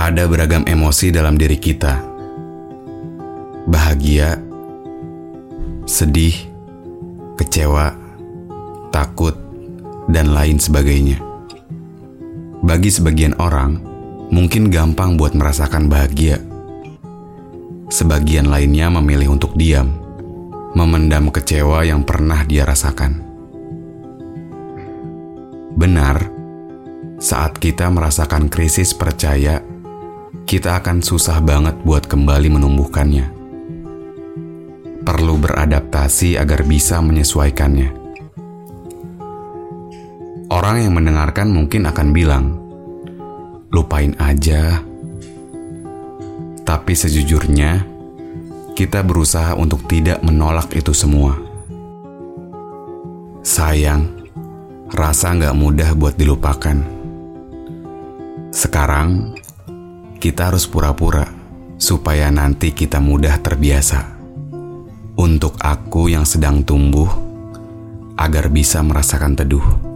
Ada beragam emosi dalam diri kita. Bahagia, sedih, kecewa, takut, dan lain sebagainya. Bagi sebagian orang, mungkin gampang buat merasakan bahagia. Sebagian lainnya memilih untuk diam, memendam kecewa yang pernah dia rasakan. Benar, saat kita merasakan krisis percaya, kita akan susah banget buat kembali menumbuhkannya. Perlu beradaptasi agar bisa menyesuaikannya. Orang yang mendengarkan mungkin akan bilang, lupain aja. Tapi sejujurnya, kita berusaha untuk tidak menolak itu semua. Sayang, rasa nggak mudah buat dilupakan. Sekarang, kita harus pura-pura supaya nanti kita mudah terbiasa. Untuk aku yang sedang tumbuh, agar bisa merasakan teduh.